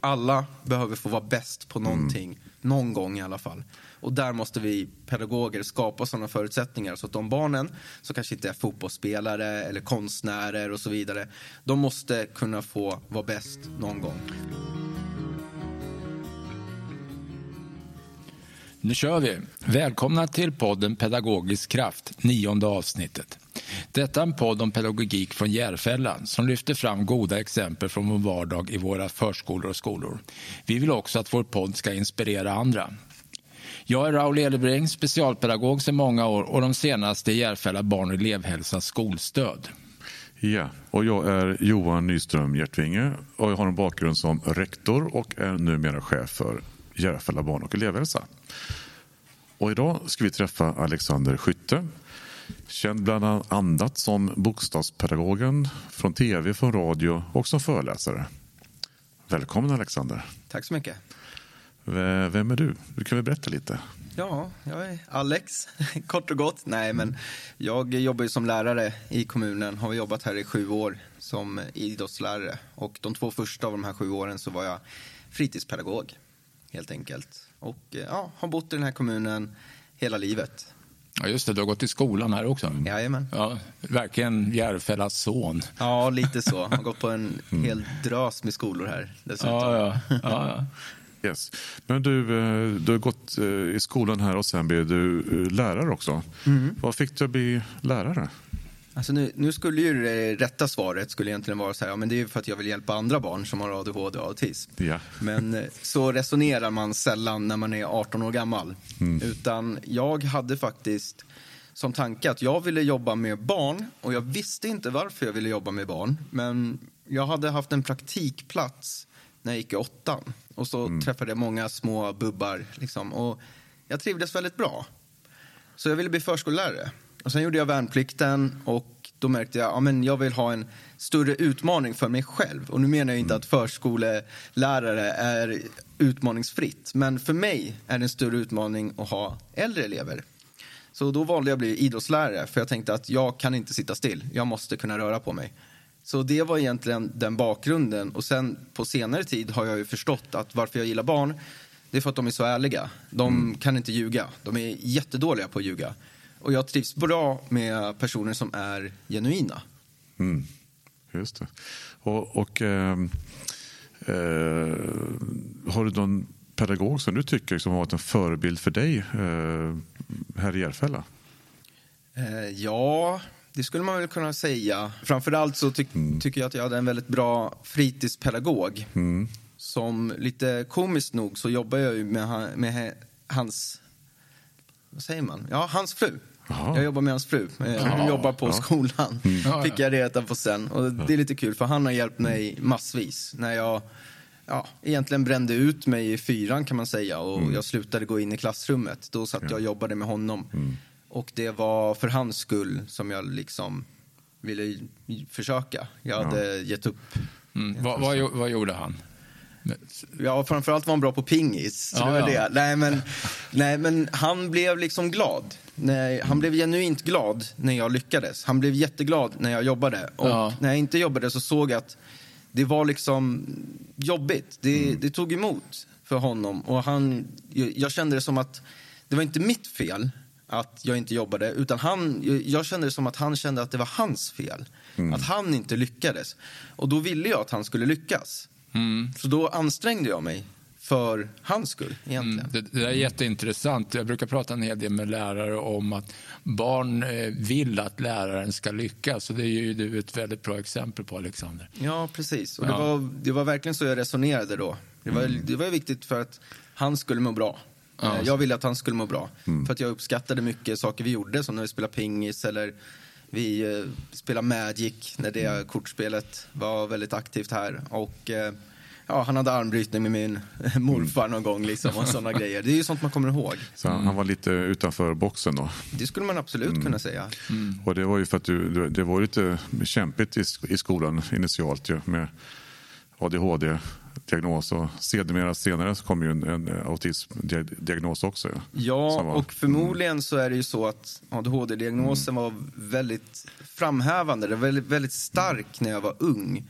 Alla behöver få vara bäst på någonting, någon gång i alla fall. Och där måste vi pedagoger skapa sådana förutsättningar så att de barnen som kanske inte är fotbollsspelare eller konstnärer och så vidare, de måste kunna få vara bäst någon gång. Nu kör vi! Välkomna till podden Pedagogisk kraft, nionde avsnittet. Detta är en podd om pedagogik från Järfälla som lyfter fram goda exempel från vår vardag i våra förskolor och skolor. Vi vill också att vår podd ska inspirera andra. Jag är Raul Elebring, specialpedagog sedan många år och de senaste i Järfälla barn och elevhälsas skolstöd. Ja, och jag är Johan Nyström Hjärtvinge och jag har en bakgrund som rektor och är numera chef för Järfälla barn och elevhälsa. Och idag ska vi träffa Alexander Skytte, känd bland annat som bokstavspedagogen från tv, från radio och som föreläsare. Välkommen Alexander. Tack så mycket. Vem är du? Du kan väl berätta lite? Ja, jag är Alex, kort och gott. Nej, men jag jobbar som lärare i kommunen. Har jobbat här i sju år som idrottslärare. Och de två första av de här sju åren så var jag fritidspedagog, helt enkelt. Och eh, ja, har bott i den här kommunen hela livet. Ja, just det, du har gått i skolan här också. Jajamän. Ja, verkligen Järfällas son. Ja, lite så. Har gått på en hel drös med skolor här dessutom. Ja, ja, ja, ja. Yes. Men du, eh, du har gått eh, i skolan här och sen blev du eh, lärare också. Vad fick du att bli lärare? Alltså nu, nu skulle ju det rätta svaret skulle egentligen vara så här, ja, men det är för att jag vill hjälpa andra barn som har ADHD och autism. Ja. Men eh, så resonerar man sällan när man är 18 år gammal. Utan jag hade faktiskt som tanke att jag ville jobba med barn och jag visste inte varför jag ville jobba med barn. Men jag hade haft en praktikplats när jag gick i åttan. Och så träffade jag många små bubbar liksom, och jag trivdes väldigt bra. Så jag ville bli förskollärare. Och sen gjorde jag värnplikten och då märkte jag att ja, men jag vill ha en större utmaning för mig själv. Och nu menar jag inte att förskolelärare är utmaningsfritt. Men för mig är det en större utmaning att ha äldre elever. Så då valde jag att bli idrottslärare för jag tänkte att jag kan inte sitta still. Jag måste kunna röra på mig. Så det var egentligen den bakgrunden. Och sen på senare tid har jag ju förstått att varför jag gillar barn det är för att de är så ärliga. De kan inte ljuga. De är jättedåliga på att ljuga. Och jag trivs bra med personer som är genuina. Mm. Just det. Och, och ehm, eh, har du någon pedagog som du tycker som har varit en förebild för dig eh, här i Järfälla? Eh, ja, det skulle man väl kunna säga. Framförallt så tyck- tycker jag att jag hade en väldigt bra fritidspedagog. Som lite komiskt nog så jobbar jag ju med, med hans, vad säger man? Ja, hans fru. Jaha. Jag jobbar med hans fru. Eh, Hon jobbar på skolan. Fick jag reda på sen. Och det är lite kul för han har hjälpt mig massvis. När jag ja, egentligen brände ut mig i fyran kan man säga och jag slutade gå in i klassrummet. Då satt jag och jobbade med honom. Och det var för hans skull som jag liksom ville försöka. Jag hade gett upp. Mm. Vad, vad, vad gjorde han? Ja, framförallt var han bra på pingis. Ja, ja. det. Nej, men, nej, men han blev liksom glad. Nej, han blev genuint glad när jag lyckades. Han blev jätteglad när jag jobbade. Och Ja. när jag inte jobbade så såg jag att det var liksom jobbigt. Det, det tog emot för honom. Och han, jag, kände det som att det var inte mitt fel att jag inte jobbade. Utan han, jag- kände det som att han kände att det var hans fel. Att han inte lyckades. Och då ville jag att han skulle lyckas. Så då ansträngde jag mig för hans skull egentligen. Mm, det, det är jätteintressant. Jag brukar prata en hel del med lärare om att barn eh, vill att läraren ska lyckas. Och det är ju du ett väldigt bra exempel på, Alexander. Ja, precis. Och det, Ja. var, det var verkligen så jag resonerade då. Det var, det var viktigt för att han skulle må bra. Ja. Eh, Jag ville att han skulle må bra. För att jag uppskattade mycket saker vi gjorde, som när vi spelade pingis eller vi eh, spelade Magic, när det kortspelet var väldigt aktivt här. Och eh, ja, han hade armbrytning med min morfar någon gång liksom, och sådana grejer. Det är ju sånt man kommer ihåg. Så han- han var lite utanför boxen då. Det skulle man absolut kunna säga. Och det var ju för att du, det var lite kämpigt i, i skolan initialt ju, med ADHD. diagnos och sedermera senare så kom ju en, en autismdiagnos också. Ja, var, och förmodligen så är det ju så att ADHD-diagnosen mm. var väldigt framhävande, det var väldigt, väldigt stark när jag var ung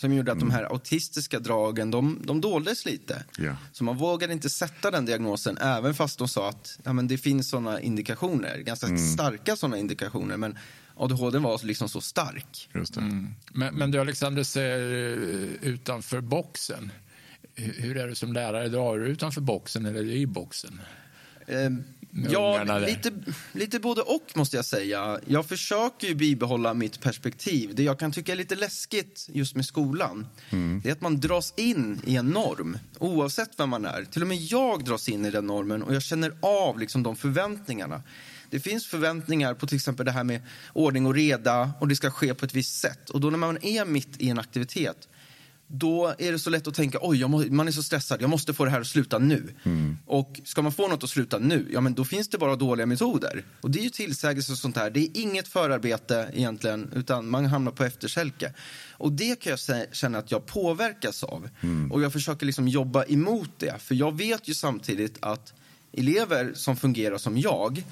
som gjorde att mm. de här autistiska dragen de, de doldes lite. Yeah. Så man vågade inte sätta den diagnosen även fast de sa att ja, men det finns såna indikationer, ganska mm. starka såna indikationer. Men ADHD var liksom så stark. Mm. Men, men du Alexander, ser eh, utanför boxen. Hur är du som lärare idag? Är du utanför boxen eller i boxen? Eh, Ja, lite, lite både och måste jag säga. Jag försöker ju bibehålla mitt perspektiv. Det jag kan tycka är lite läskigt just med skolan, mm. det är att man dras in i en norm, oavsett vem man är. Till och med jag dras in i den normen och jag känner av liksom de förväntningarna. Det finns förväntningar på till exempel det här med ordning och reda och det ska ske på ett visst sätt. Och då när man är mitt i en aktivitet då är det så lätt att tänka oj, må, man är så stressad, jag måste få det här att sluta nu. Mm. Och ska man få något att sluta nu, ja men då finns det bara dåliga metoder. Och det är ju tillsägelse och sånt här. Det är inget förarbete egentligen, utan man hamnar på efterkälke. Och det kan jag känna att jag påverkas av. Mm. Och jag försöker liksom jobba emot det. För jag vet ju samtidigt att elever som fungerar som jag,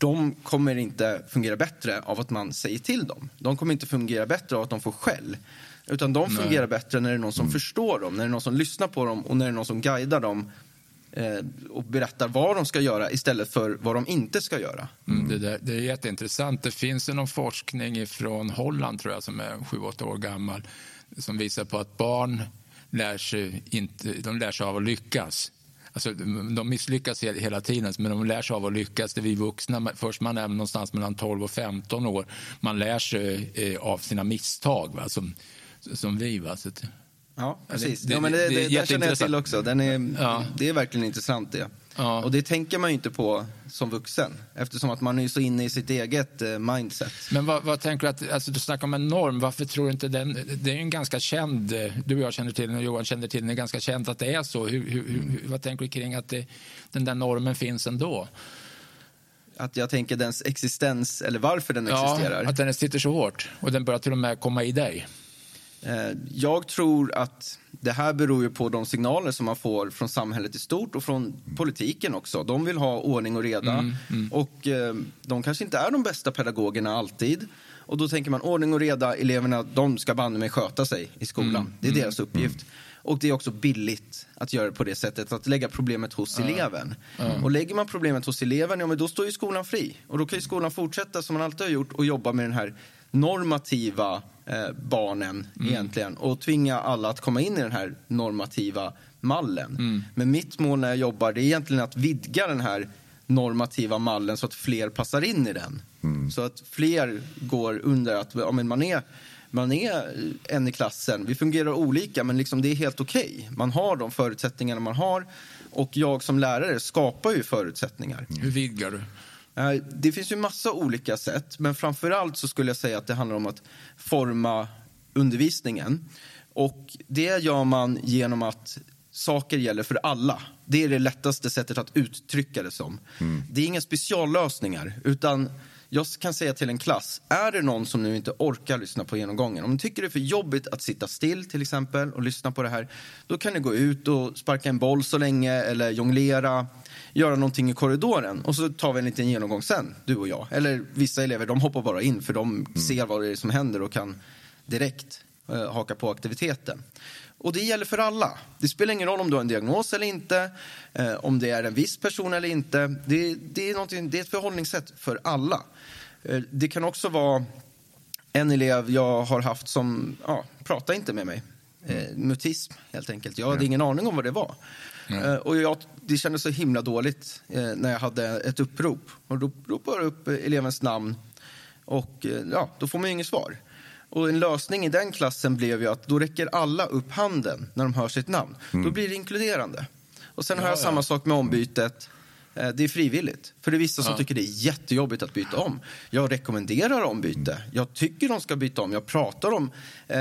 de kommer inte fungera bättre av att man säger till dem. De kommer inte fungera bättre av att de får skäll. Utan de fungerar Nej. bättre när det är någon som mm. förstår dem, när det är någon som lyssnar på dem och när det är någon som guidar dem eh, och berättar vad de ska göra istället för vad de inte ska göra. Mm, det, där, det är jätteintressant. Det finns någon forskning från Holland tror jag som är 7-8 år gammal som visar på att barn lär sig, inte, de lär sig av att lyckas. Alltså, de misslyckas hela tiden, men de lär sig av att lyckas. Det är vi vuxna, först man är någonstans mellan 12 och 15 år, man lär sig eh, av sina misstag. Va? Som, som vi. Va? Så ja, precis. Det, ja, men det, det, det, det känner jag till också. Den är, ja. Det är verkligen intressant det. Ja. Och det tänker man ju inte på som vuxen eftersom att man är så inne i sitt eget eh, mindset. Men vad, vad, tänker du att, alltså du snackar om en norm, varför tror du inte den, det är en ganska känd, eh, du och jag känner till den och Johan känner till den, det är ganska känt att det är så. Hur, hur, hur, vad tänker du kring att det, den där normen finns ändå? Att jag tänker dens existens, eller varför den ja, existerar. att den sitter så hårt och den börjar till och med komma i dig. Eh, jag tror att det här beror på de signaler som man får från samhället i stort och från politiken också. De vill ha ordning och reda. Mm, mm. Och eh, de kanske inte är de bästa pedagogerna alltid. Och då tänker man ordning och reda, eleverna de ska banne mig sköta sig i skolan. Mm, det är deras mm, uppgift. Och det är också billigt att göra det på det sättet, att lägga problemet hos eleven. Och lägger man problemet hos eleven, ja men då står ju skolan fri. Och då kan ju skolan fortsätta som man alltid har gjort och jobba med den här normativa eh, barnen mm. egentligen och tvinga alla att komma in i den här normativa mallen. Mm. Men mitt mål när jag jobbar det är egentligen att vidga den här normativa mallen så att fler passar in i den. Mm. Så att fler går under att ja, men man, är, man är en i klassen. Vi fungerar olika, men liksom det är helt okej. Okay. Man har de förutsättningarna man har och jag som lärare skapar ju förutsättningar. Hur vidgar du? Eh, det finns ju massa olika sätt, men framför allt så skulle jag säga att det handlar om att forma undervisningen. Och det gör man genom att saker gäller för alla. Det är det lättaste sättet att uttrycka det som. Mm. Det är inga speciallösningar, utan jag kan säga till en klass, är det någon som nu inte orkar lyssna på genomgången, om ni tycker det är för jobbigt att sitta still till exempel och lyssna på det här, då kan ni gå ut och sparka en boll så länge eller jonglera, göra någonting i korridoren och så tar vi en liten genomgång sen, du och jag. Eller vissa elever, de hoppar bara in för de mm. ser vad det är som händer och kan direkt eh, haka på aktiviteten. Och det gäller för alla. Det spelar ingen roll om du har en diagnos eller inte, eh, om det är en viss person eller inte. Det, det, är, det är ett förhållningssätt för alla. Eh, det kan också vara en elev jag har haft som ja, pratar inte med mig. Eh, mutism, helt enkelt. Jag hade ingen aning om vad det var. Eh, och jag, det kändes så himla dåligt eh, när jag hade ett upprop. Och då ropar jag upp elevens namn och eh, ja, då får man inget svar. Och en lösning i den klassen blev ju att då räcker alla upp handen när de hör sitt namn. Mm. Då blir det inkluderande. Och sen ja, har jag ja. samma sak med ombytet. Det är frivilligt. För det är vissa som ja. tycker det är jättejobbigt att byta om. Jag rekommenderar ombyte. Jag tycker de ska byta om. Jag pratar om eh,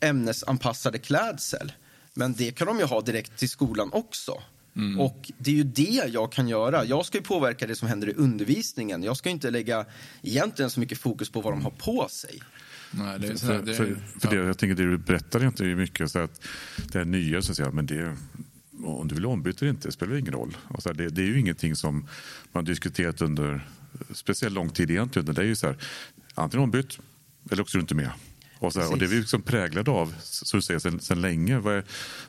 ämnesanpassade klädsel. Men det kan de ju ha direkt till skolan också. Mm. Och det är ju det jag kan göra. Jag ska ju påverka det som händer i undervisningen. Jag ska inte lägga egentligen så mycket fokus på vad de har på sig. Nej, det är, så, För, det, för, för ja. det, jag tänker det du berättar inte är mycket så att det är nya så att säga, men det om du vill ombyta eller inte spelar ingen roll. Och så här, det, det är ju ingenting som man diskuterat under speciellt lång tid egentligen. Det är ju så här, antingen ombytt eller också är du inte med. Och, så här, och det är vi liksom präglade av, så du säger, sedan, sedan länge. Vad,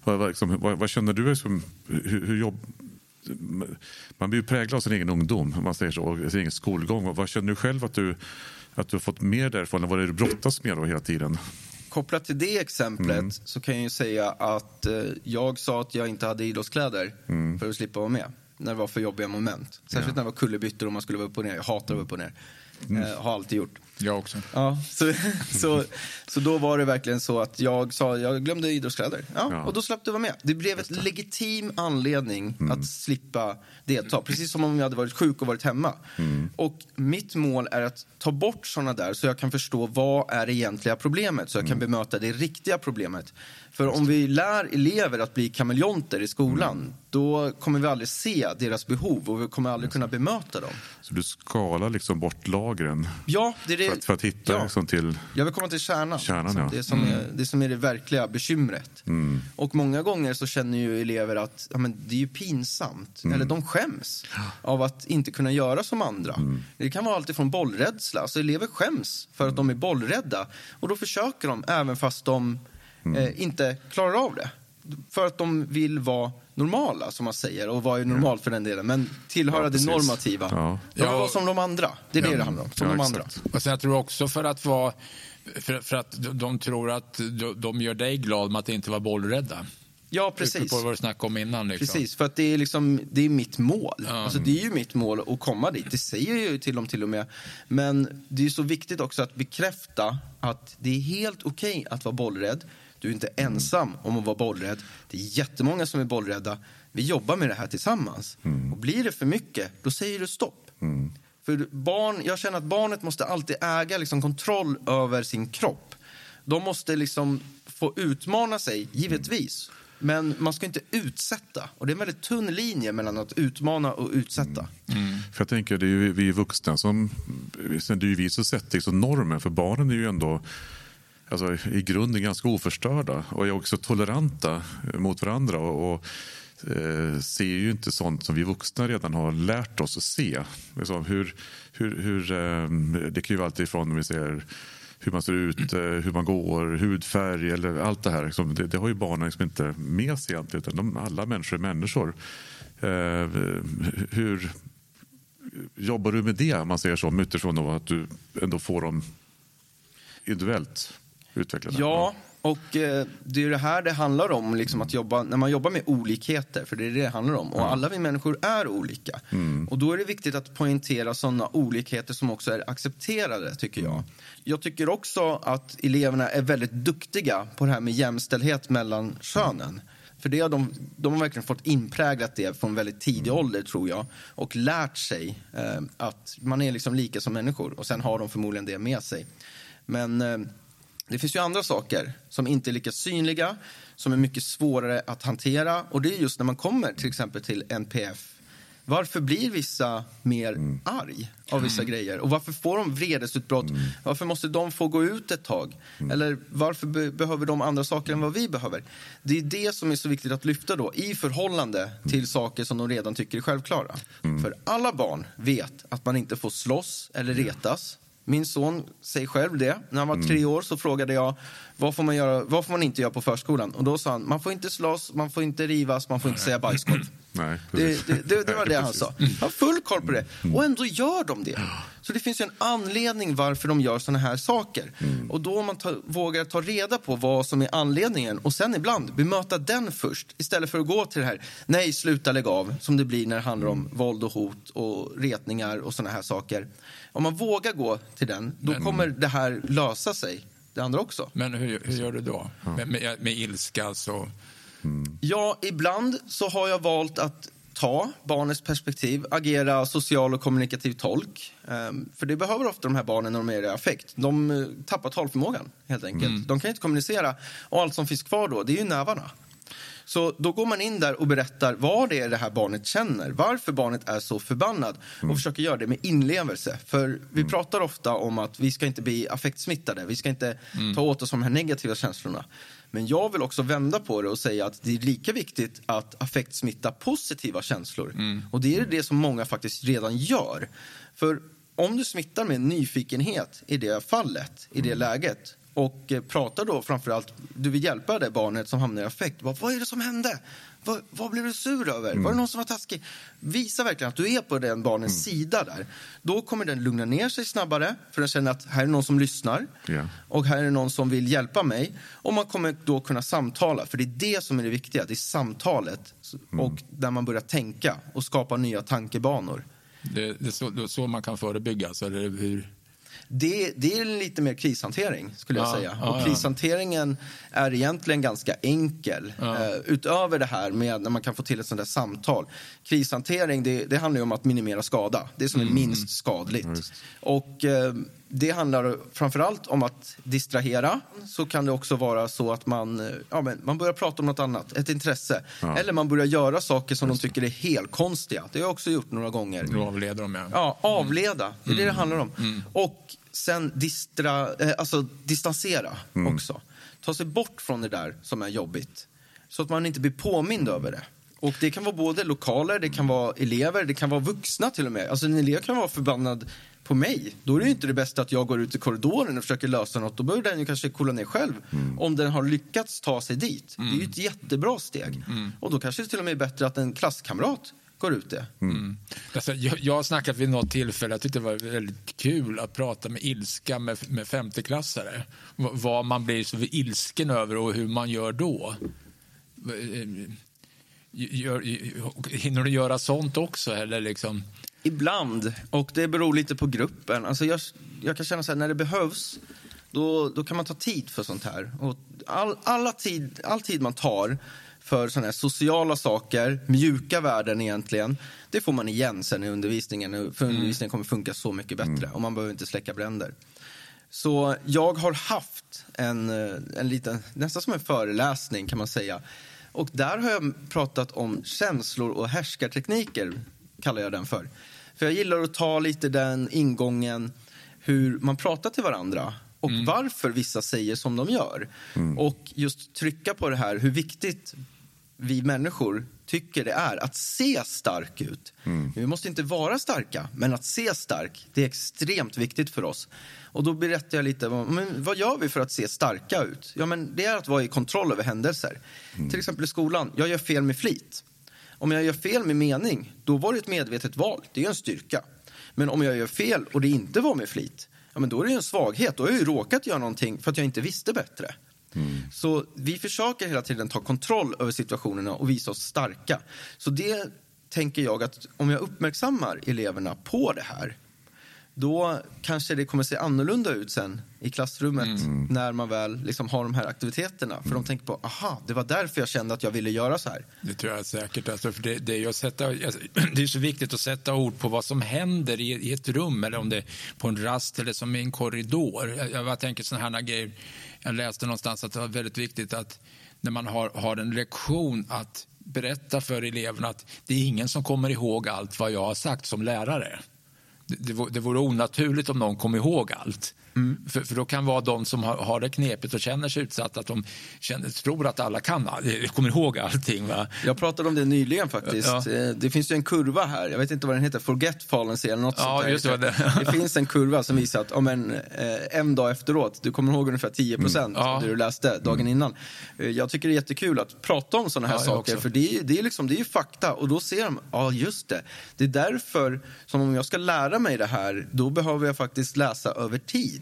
vad, vad, liksom, vad, vad känner du? Liksom, hur, hur jobb, man blir ju präglad av sin egen ungdom, om man säger så, och sin egen skolgång. Och vad känner du själv att du, att du har fått mer därifrån? Vad är det du brottas med då hela tiden? Kopplat till det exemplet Mm. så kan jag ju säga att eh, jag sa att jag inte hade idrottskläder Mm. för att slippa vara med. När det var för jobbiga moment. Särskilt när det var kullerbyttor och man skulle vara upp och ner. Jag hatar att vara upp och ner. Mm. Eh, har alltid gjort. Jag också. Ja, så, så, så då var det verkligen så att jag sa jag glömde idrottskläder. Ja, Ja. Och då slapp du vara med. Det blev ett legitim anledning Mm. att slippa delta. Precis som om jag hade varit sjuk och varit hemma. Mm. Och mitt mål är att ta bort såna där så jag kan förstå vad är det egentliga problemet. Så jag Mm. kan bemöta det riktiga problemet. För om vi lär elever att bli kameleonter i skolan Mm. då kommer vi aldrig se deras behov och vi kommer aldrig kunna bemöta dem. Så du skalar liksom bort lagren Ja, det är det. För att, för att hitta ja. liksom till... Jag vill komma till kärnan. Kärnan, liksom. ja. det, som är, det som är det verkliga bekymret. Mm. Och många gånger så känner ju elever att ja, men det är ju pinsamt. Mm. Eller de skäms av att inte kunna göra som andra. Mm. Det kan vara alltifrån bollrädsla. Så elever skäms för att de är bollrädda. Och då försöker de även fast de Mm. eh, inte klarar av det. För att de vill vara normala, som man säger. Och vara normalt för den delen. Men tillhöra Ja, det normativa. Ja. De vill Ja. vara som de andra. Det är det Ja. det handlar om. Som Ja, de andra. Och sen jag tror också för att vara för, för att de, tror att de, gör dig glad med att inte vara bollrädda. Ja, precis. På vad du snackade om innan. Liksom. Precis, för att det är, liksom, det är mitt mål. Ja. Alltså, det är ju mitt mål att komma dit. Det säger jag ju till dem till och med. Men det är så viktigt också att bekräfta att det är helt okej att vara bollrädd. Du är inte ensam om att vara bollrädd. Det är jättemånga som är bollrädda. Vi jobbar med det här tillsammans. Och blir det för mycket, då säger du stopp. För barn, jag känner att barnet måste alltid äga liksom, kontroll över sin kropp. De måste liksom få utmana sig, givetvis. Men man ska inte utsätta. Och det är en väldigt tunn linje mellan att utmana och utsätta. För jag tänker, det är ju vi vuxna som... Det är ju vi som sätter liksom normen, för barnen är ju ändå alltså, i grunden ganska oförstörda och är också toleranta mot varandra. och, och eh, ser ju inte sånt som vi vuxna redan har lärt oss att se. Alltså, hur, hur, hur, eh, det kan ju vara allt ifrån om vi ser hur man ser ut, eh, hur man går, hudfärg eller allt det här. Det, det har ju barnen liksom inte med sig egentligen. Utan de, alla människor är människor. Hur jobbar du med det, om man säger så, utifrån att du ändå får dem individuellt utvecklade? Ja, och eh, det är det här det handlar om, liksom att jobba, när man jobbar med olikheter, för det är det det handlar om. Och alla vi människor är olika. Och då är det viktigt att poängtera sådana olikheter som också är accepterade, tycker jag. Jag tycker också att eleverna är väldigt duktiga på det här med jämställdhet mellan könen. För det har de, de har verkligen fått inpräglat det från väldigt tidig ålder, tror jag. Och lärt sig eh, att man är liksom lika som människor. Och sen har de förmodligen det med sig. Men eh, det finns ju andra saker som inte är lika synliga, som är mycket svårare att hantera. Och det är just när man kommer till exempel till NPF. Varför blir vissa mer arg av vissa grejer? Och varför får de vredesutbrott? Varför måste de få gå ut ett tag? Eller varför be- behöver de andra saker än vad vi behöver? Det är det som är så viktigt att lyfta då i förhållande till saker som de redan tycker är självklara. För alla barn vet att man inte får slåss eller retas. Min son säger själv det. När han var tre år så frågade jag vad får man, göra, vad får man inte göra på förskolan. Och då sa han man får inte slåss, man får inte rivas, man får inte säga bajskorv. Nej, Det, det, det, det var det han sa. Han har full koll på det. Och ändå gör de det. Så det finns en anledning varför de gör såna här saker. Och då om man ta, vågar ta reda på vad som är anledningen och sen ibland bemöta den först istället för att gå till det här nej, sluta lägg av som det blir när det handlar om våld och hot och retningar och såna här saker. Om man vågar gå till den, då kommer det här lösa sig, det andra också. Men hur, hur gör du då? Med, med, med ilska alltså? Ja, ibland så har jag valt att ta barnets perspektiv, agera social och kommunikativ tolk. Ehm, för det behöver ofta de här barnen när de är i affekt. De eh, tappar talförmågan helt enkelt. De kan inte kommunicera och allt som finns kvar då, det är ju nävarna. Så då går man in där och berättar vad det är det här barnet känner, varför barnet är så förbannad och försöker göra det med inlevelse. För vi pratar ofta om att vi ska inte bli affektsmittade, vi ska inte ta åt oss de här negativa känslorna. Men jag vill också vända på det och säga att det är lika viktigt att affektsmitta positiva känslor. Och det är det som många faktiskt redan gör. För om du smittar med nyfikenhet i det fallet, i det läget och eh, pratar då framförallt, du vill hjälpa det barnet som hamnar i affekt. Vad, vad är det som hände? Vad, vad blev du sur över? Var det någon som var taskig? Visa verkligen att du är på den barnens sida där. Då kommer den lugna ner sig snabbare för den känner att här är någon som lyssnar Ja. och här är någon som vill hjälpa mig. Och man kommer då kunna samtala, för det är det som är det viktiga. Det är samtalet och där man börjar tänka och skapa nya tankebanor. Det, det, är så, det är så man kan förebygga, alltså, eller hur? Det, det är lite mer krishantering, skulle jag Ja, säga. ja, och krishanteringen är egentligen ganska enkel. Eh, utöver det här med när man kan få till ett sånt där samtal. Krishantering, det, det handlar om att minimera skada. Det som är Mm. minst skadligt. Och eh, det handlar framförallt om att distrahera. Så kan det också vara så att man, ja, men man börjar prata om något annat, ett intresse. Ja. Eller man börjar göra saker som de tycker är helt konstiga. Det har jag också gjort några gånger. Då avleder de, ja. Ja, avleda. Det är det det handlar om. Och sen distra, eh, alltså distansera också. Ta sig bort från det där som är jobbigt. Så att man inte blir påmind över det. Och det kan vara både lokaler, det kan vara elever, det kan vara vuxna till och med. Alltså en elev kan vara förbannad på mig. Då är det inte det bästa att jag går ut i korridoren och försöker lösa något. Då behöver den ju kanske kolla ner själv. Om den har lyckats ta sig dit. Det är ju ett jättebra steg. Och då kanske det till och med är bättre att en klasskamrat går ut det. Alltså, jag, jag har snackat vid något tillfälle, jag tyckte det var väldigt kul att prata med ilska med, med femteklassare. V- Vad man blir så ilsken över och hur man gör då. Gör, hinner du göra sånt också? Eller liksom? Ibland, och det beror lite på gruppen. Alltså jag, jag kan känna så här, när det behövs, då, då kan man ta tid för sånt här. Och all, alla tid, all tid man tar för såna här sociala saker, mjuka värden egentligen, det får man igen sen i undervisningen. För undervisningen kommer funka så mycket bättre och man behöver inte släcka bränder. Så jag har haft en, eh, en liten, nästan som en föreläsning kan man säga. Och där har jag pratat om känslor och härskartekniker, kallar jag den för. För jag gillar att ta lite den ingången, hur man pratar till varandra och varför vissa säger som de gör. Och just trycka på det här, hur viktigt vi människor tycker det är att se stark ut. Vi måste inte vara starka, men att se stark, det är extremt viktigt för oss. Och då berättar jag lite, men vad gör vi för att se starka ut? Ja, men det är att vara i kontroll över händelser. Till exempel i skolan, jag gör fel med flit. Om jag gör fel med mening, då var det ett medvetet val. Det är en styrka. Men om jag gör fel och det inte var med flit, ja, men då är det en svaghet. Då har jag ju råkat göra någonting för att jag inte visste bättre. Så vi försöker hela tiden ta kontroll över situationerna och visa oss starka. Så det tänker jag att om jag uppmärksammar eleverna på det här då kanske det kommer se annorlunda ut sen i klassrummet när man väl liksom har de här aktiviteterna. För de tänker på, aha, det var därför jag kände att jag ville göra så här. Det tror jag säkert. Alltså, för det, det, är sätta, det är så viktigt att sätta ord på vad som händer i, i ett rum eller om det är på en rast eller som i en korridor. Jag, jag tänker sådana här grejer. Jag läste någonstans att det var väldigt viktigt att när man har, har en lektion att berätta för eleverna att det är ingen som kommer ihåg allt vad jag har sagt som lärare. Det, det, vore, det vore onaturligt om någon kom ihåg allt. För, för då kan vara de som har, har det knepigt och känner sig utsatta att de känner, tror att alla kan, all- kommer ihåg allting. Va? Jag pratade om det nyligen faktiskt. Ja. Eh, Det finns ju en kurva här, jag vet inte vad den heter, Forgetfallency eller något Ja, sånt där. just det, det. det finns en kurva som visar att om en, eh, en dag efteråt, du kommer ihåg ungefär 10 procent Ja. av det du läste dagen innan. Eh, Jag tycker det är jättekul att prata om sådana här Ja, saker, för det är, det, är liksom, det är fakta och då ser de, ja just det. Det är därför som om jag ska lära mig det här, då behöver jag faktiskt läsa över tid.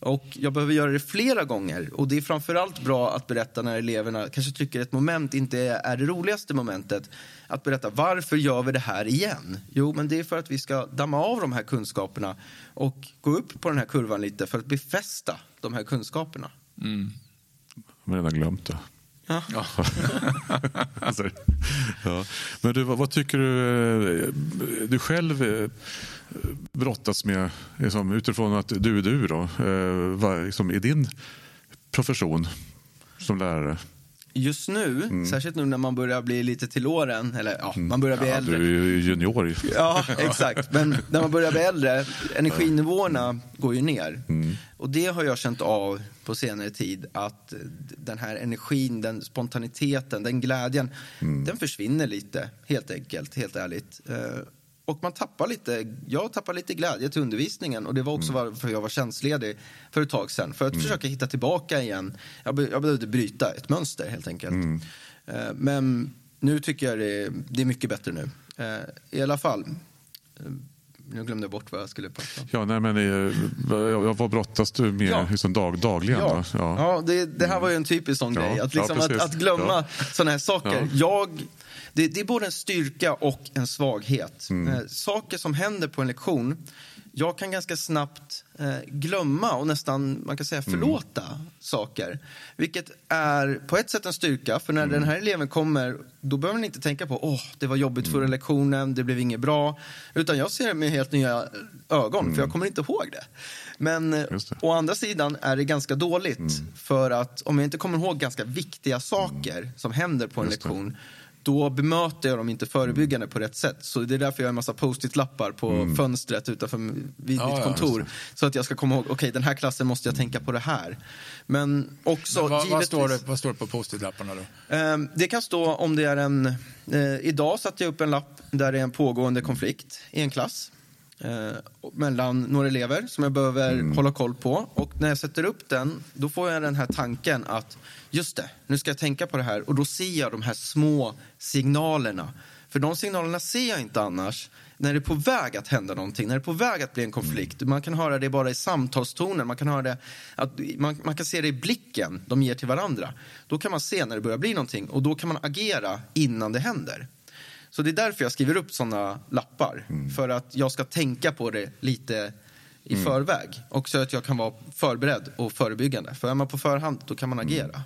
Och jag behöver göra det flera gånger. Och det är framförallt bra att berätta när eleverna kanske tycker ett moment inte är det roligaste momentet. Att berätta varför gör vi det här igen? Jo, men det är för att vi ska damma av de här kunskaperna och gå upp på den här kurvan lite för att befästa de här kunskaperna. Jag har redan glömt det. Ja. Ja. Alltså, ja. Men du, vad, vad tycker du eh, du själv eh, brottas med liksom, utifrån att du är du då, eh, vad, liksom, i din profession som lärare? Just nu, särskilt nu när man börjar bli lite till åren, eller ja, man börjar bli Ja, äldre. du är ju junior. Ja, exakt. Men när man börjar bli äldre, energinivåerna går ju ner. Och det har jag känt av på senare tid, att den här energin, den spontaniteten, den glädjen, den försvinner lite, helt enkelt, helt ärligt. Och man tappar lite, jag tappar lite glädje till undervisningen och det var också varför jag var tjänstledig för ett tag sedan. För att försöka hitta tillbaka igen. Jag, be, jag behövde bryta ett mönster helt enkelt. Eh, Men nu tycker jag det är, det är mycket bättre nu. Eh, I alla fall. Eh, Nu glömde jag bort vad jag skulle prata om. Ja, nej, men, eh, vad brottas du med Ja. liksom dag, dagligen? Ja, då? ja. det, det här var ju en typisk sån Ja, grej. Att, ja, liksom, att, att glömma Ja. såna här saker. Ja. Jag, det, det är både en styrka och en svaghet. Mm. Eh, saker som händer på en lektion, jag kan ganska snabbt eh, glömma och nästan man kan säga Mm. förlåta saker. Vilket är på ett sätt en styrka, för när Mm. den här eleven kommer då behöver man inte tänka på åh, det var jobbigt förra Mm. lektionen, det blev inget bra. Utan jag ser det med helt nya ögon, för jag kommer inte ihåg det. Men eh, Mm. Det. å andra sidan är det ganska dåligt. För att om jag inte kommer ihåg ganska viktiga saker som händer på en Just det. Då bemöter jag dem inte förebyggande på rätt sätt. Så det är därför jag har en massa post-it-lappar på fönstret utanför vid Ja, mitt ja, kontor. så att jag ska komma ihåg, okej den här klassen måste jag tänka på det här. Men också vad, vad, givetvis... står det, vad står det på post-it-lapparna då? Ehm, Det kan stå om det är en... Eh, idag satte jag upp en lapp där det är en pågående konflikt i en klass eh, mellan några elever som jag behöver hålla koll på. Och när jag sätter upp den, då får jag den här tanken att just det, nu ska jag tänka på det här. Och då ser jag de här små signalerna. För de signalerna ser jag inte annars när det är på väg att hända någonting, när det är på väg att bli en konflikt. Man kan höra det bara i samtalstonen, man kan, höra det, att, man, man kan se det i blicken de ger till varandra. Då kan man se när det börjar bli någonting och då kan man agera innan det händer. Så det är därför jag skriver upp såna lappar. För att jag ska tänka på det lite i förväg. Och så att jag kan vara förberedd och förebyggande. För är man på förhand, då kan man agera.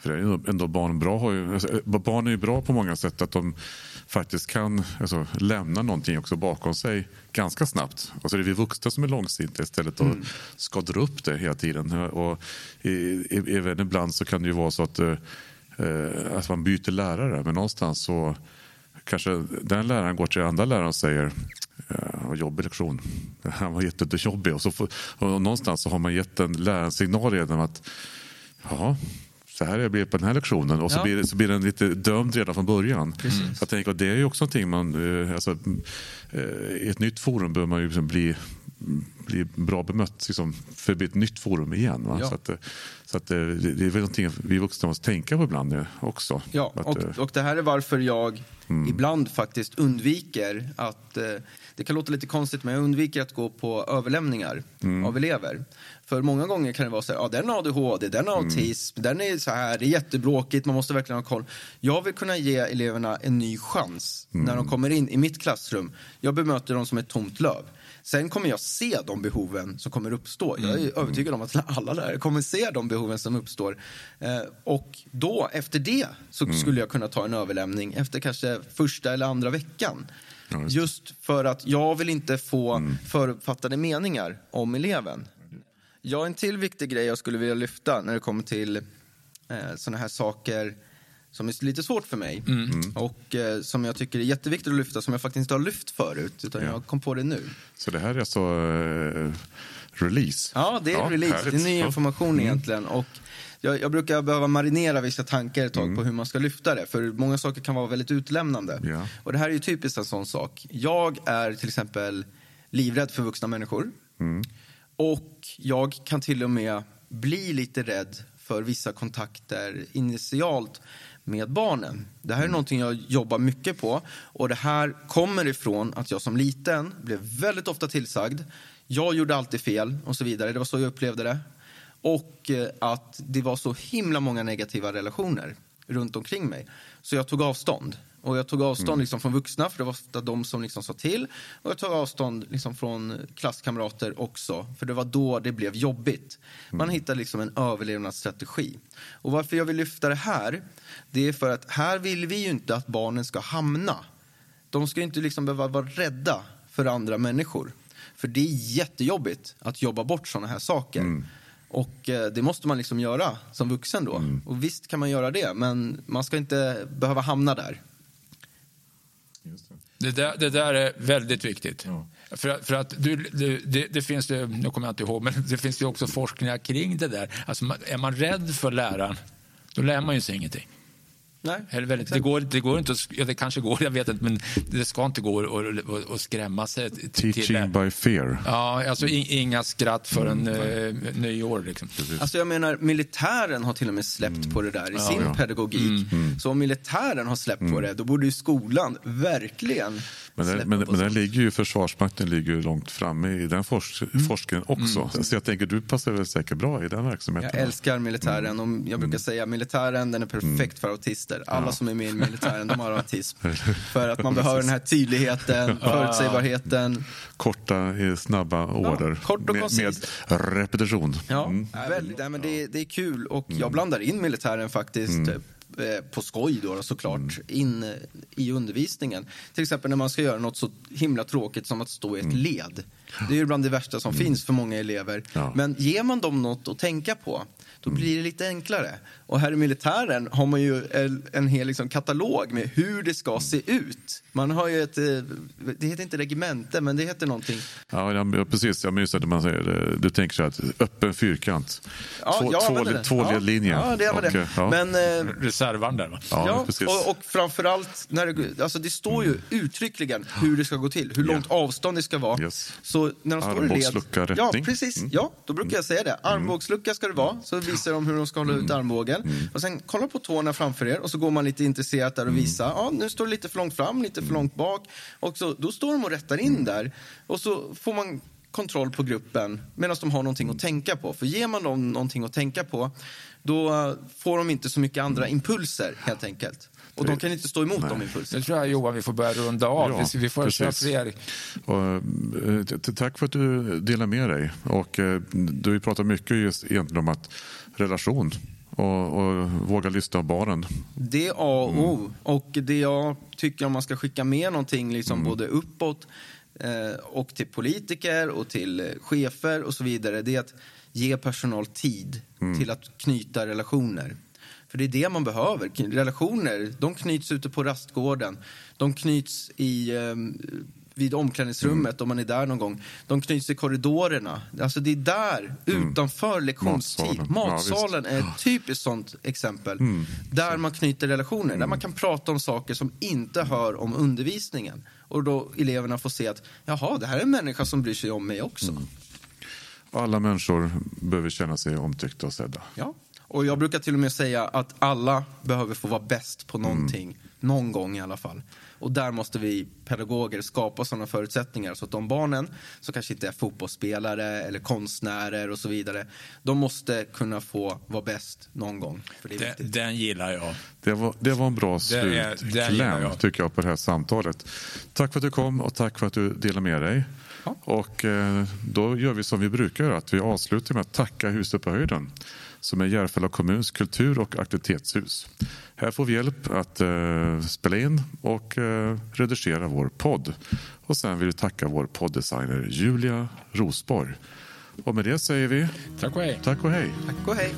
För det är ju ändå barn bra. Har ju, alltså, barn är ju bra på många sätt. Att de faktiskt kan alltså, lämna någonting också bakom sig ganska snabbt. Alltså det är vi vuxna som är långsinta istället och ska dra upp det hela tiden. Och i, i, även ibland så kan det ju vara så att, eh, att man byter lärare. Men någonstans så kanske den läraren går till andra läraren och säger Ja, jobbig lektion. Han var jättejobbig. Och, så får, och någonstans så har man gett en lärare en signal redan att ja, så här är det på den här lektionen. Och så, Ja. blir, så blir den lite dömd redan från början. Precis. Jag tänker, det är ju också någonting man... eh, Alltså, eh, I ett nytt forum bör man ju liksom bli, bli bra bemött liksom, för det blir ett nytt forum igen. Ja. Så, att, eh, så att, eh, det är väl någonting vi vuxna måste tänka på ibland eh, också. Ja, att, och, och det här är varför jag ibland faktiskt undviker att... Det kan låta lite konstigt, men jag undviker att gå på överlämningar av elever. För många gånger kan det vara så här, ja, den har ADHD, den har autism, den är så här, det är jättebråkigt, man måste verkligen ha koll. Jag vill kunna ge eleverna en ny chans när de kommer in i mitt klassrum. Jag bemöter dem som ett tomt löv. Sen kommer jag se de behoven som kommer uppstå. Jag är övertygad om att alla lärare kommer se de behoven som uppstår. Eh, och då, efter det, så skulle jag kunna ta en överlämning efter kanske första eller andra veckan. Just för att jag vill inte få förutfattade meningar om eleven. Ja, en till viktig grej jag skulle vilja lyfta när det kommer till eh, såna här saker som är lite svårt för mig och eh, som jag tycker är jätteviktigt att lyfta som jag faktiskt inte har lyft förut utan Ja. jag kom på det nu. Så det här är alltså eh, release? Ja, det är release. härligt. Det är ny Ja. information egentligen. Och jag, jag brukar behöva marinera vissa tankar ett tag på hur man ska lyfta det. För många saker kan vara väldigt utlämnande. Ja. Och det här är ju typiskt en sån sak. Jag är till exempel livrädd för vuxna människor. Och jag kan till och med bli lite rädd för vissa kontakter initialt med barnen. Det här är någonting jag jobbar mycket på. Och det här kommer ifrån att jag som liten blev väldigt ofta tillsagd. Jag gjorde alltid fel och så vidare. Det var så jag upplevde det. Och eh, att det var så himla många negativa relationer runt omkring mig. Så jag tog avstånd. Och jag tog avstånd liksom från vuxna, för det var ofta de som liksom sa till. Och jag tog avstånd liksom från klasskamrater också, för det var då det blev jobbigt. Man hittar liksom en överlevnadsstrategi. Och varför jag vill lyfta det här, det är för att här vill vi ju inte att barnen ska hamna. De ska inte liksom behöva vara rädda för andra människor. För det är jättejobbigt att jobba bort sådana här saker. Och eh, det måste man liksom göra som vuxen då. Och visst kan man göra det, men man ska inte behöva hamna där. Det där, det där är väldigt viktigt. För, att- för att du, du, det, det finns det, nu kommer jag inte ihåg, men det finns ju också forskningar kring det där. Alltså, är man rädd för läraren, då lär man ju sig ingenting. Nej, Eller väldigt, det, går, det går inte att, ja, det kanske går, jag vet inte, men det ska inte gå att- att att skrämma sig till, till Teaching by fear. Ja, alltså in, inga skratt förrän Mm. eh, nyår. Liksom. Alltså jag menar, militären har till och med släppt på det där i sin ja. pedagogik. Så om militären har släppt på det, då borde ju skolan verkligen Men, där, men, men där ligger ju Försvarsmakten ligger ju långt framme i den forsk forskningen också. Så jag tänker, du passar väl säkert bra i den verksamheten? Jag älskar militären. Och jag brukar säga militären den är perfekt för autister. Alla som är med i militären de har autism. För att man behöver den här tydligheten, förutsägbarheten. Korta, eh, snabba order kort och med, med repetition. Ja, Mm. väldigt, nej, men det, det är kul. Och jag blandar in militären faktiskt eh, på skoj då såklart, in eh, i undervisningen. Till exempel när man ska göra något så himla tråkigt som att stå i ett led. Det är ju bland det värsta som finns för många elever. Ja. Men ger man dem något att tänka på, då blir det lite enklare. Och här i militären har man ju en, hel liksom, katalog med hur det ska se ut. Man har ju ett, eh, det heter inte regemente, men det heter någonting. Ja, precis. Ja, men just det, man säger, eh, du tänker så här, att öppen fyrkant. Ja, två jag två, två ja, ledlinjer. Ja, det använder Och, det. eh. Men eh, Reservaren där, va? Ja, Ja, precis. och, och framförallt, när det, alltså det står ju uttryckligen hur det ska gå till, hur långt avstånd det ska vara. Yes. Så när de står i led... Armbågslucka, Ja, precis. Mm. Ja, då brukar jag säga det. Armbågslucka ska det vara, så visar de hur de ska hålla ut Mm. armbågen. Och sen kolla på tårna framför er och så går man lite intresserat där och Mm. visar. Ja, nu står det lite för långt fram, lite för långt bak. Och så, då står de och rättar in Mm. där. Och så får man kontroll på gruppen medan de har någonting att tänka på. För ger man dem någonting att tänka på, då får de inte så mycket andra impulser helt enkelt. Och de kan inte stå emot de impulserna. Nu tror jag Johan vi får börja runda av. Ja, vi, får precis. fler. Och, eh, tack för att du delar med dig. Och, eh, du har ju pratat mycket just egentligen om att relation och, och våga lyssna på barnen. Det är A och O. Och det jag tycker om man ska skicka med någonting liksom både uppåt och till politiker och till eh, chefer och så vidare, det är att ge personal tid till att knyta relationer. För det är det man behöver. Relationer, de knyts ute på rastgården. De knyts i, eh, vid omklädningsrummet om man är där någon gång. De knyts i korridorerna. Alltså det är där, utanför lektionstid. Matsalen. Ja. Matsalen är ett typiskt sånt exempel. Där man knyter relationer, där man kan prata om saker som inte hör om undervisningen. Och då eleverna får se att jaha, det här är en människa som bryr sig om mig också. Alla människor behöver känna sig omtyckta och sedda. Ja. Och jag brukar till och med säga att alla behöver få vara bäst på någonting, någon gång i alla fall. Och där måste vi pedagoger skapa sådana förutsättningar så att de barnen som kanske inte är fotbollsspelare eller konstnärer och så vidare, de måste kunna få vara bäst någon gång. För det är Den, den gillar jag. Det var, det var en bra slutkläm tycker jag på det här samtalet. Tack för att du kom och tack för att du delade med dig. Ja. Och eh, då gör vi som vi brukar att vi avslutar med att tacka Huset på höjden som är Järfälla kommuns kultur och aktivitetshus. Här får vi hjälp att eh, spela in och eh, redigera vår podd. Och sen vill vi tacka vår podddesigner Julia Rosborg. Och med det säger vi Tack och hej. tack och hej. Tack och hej.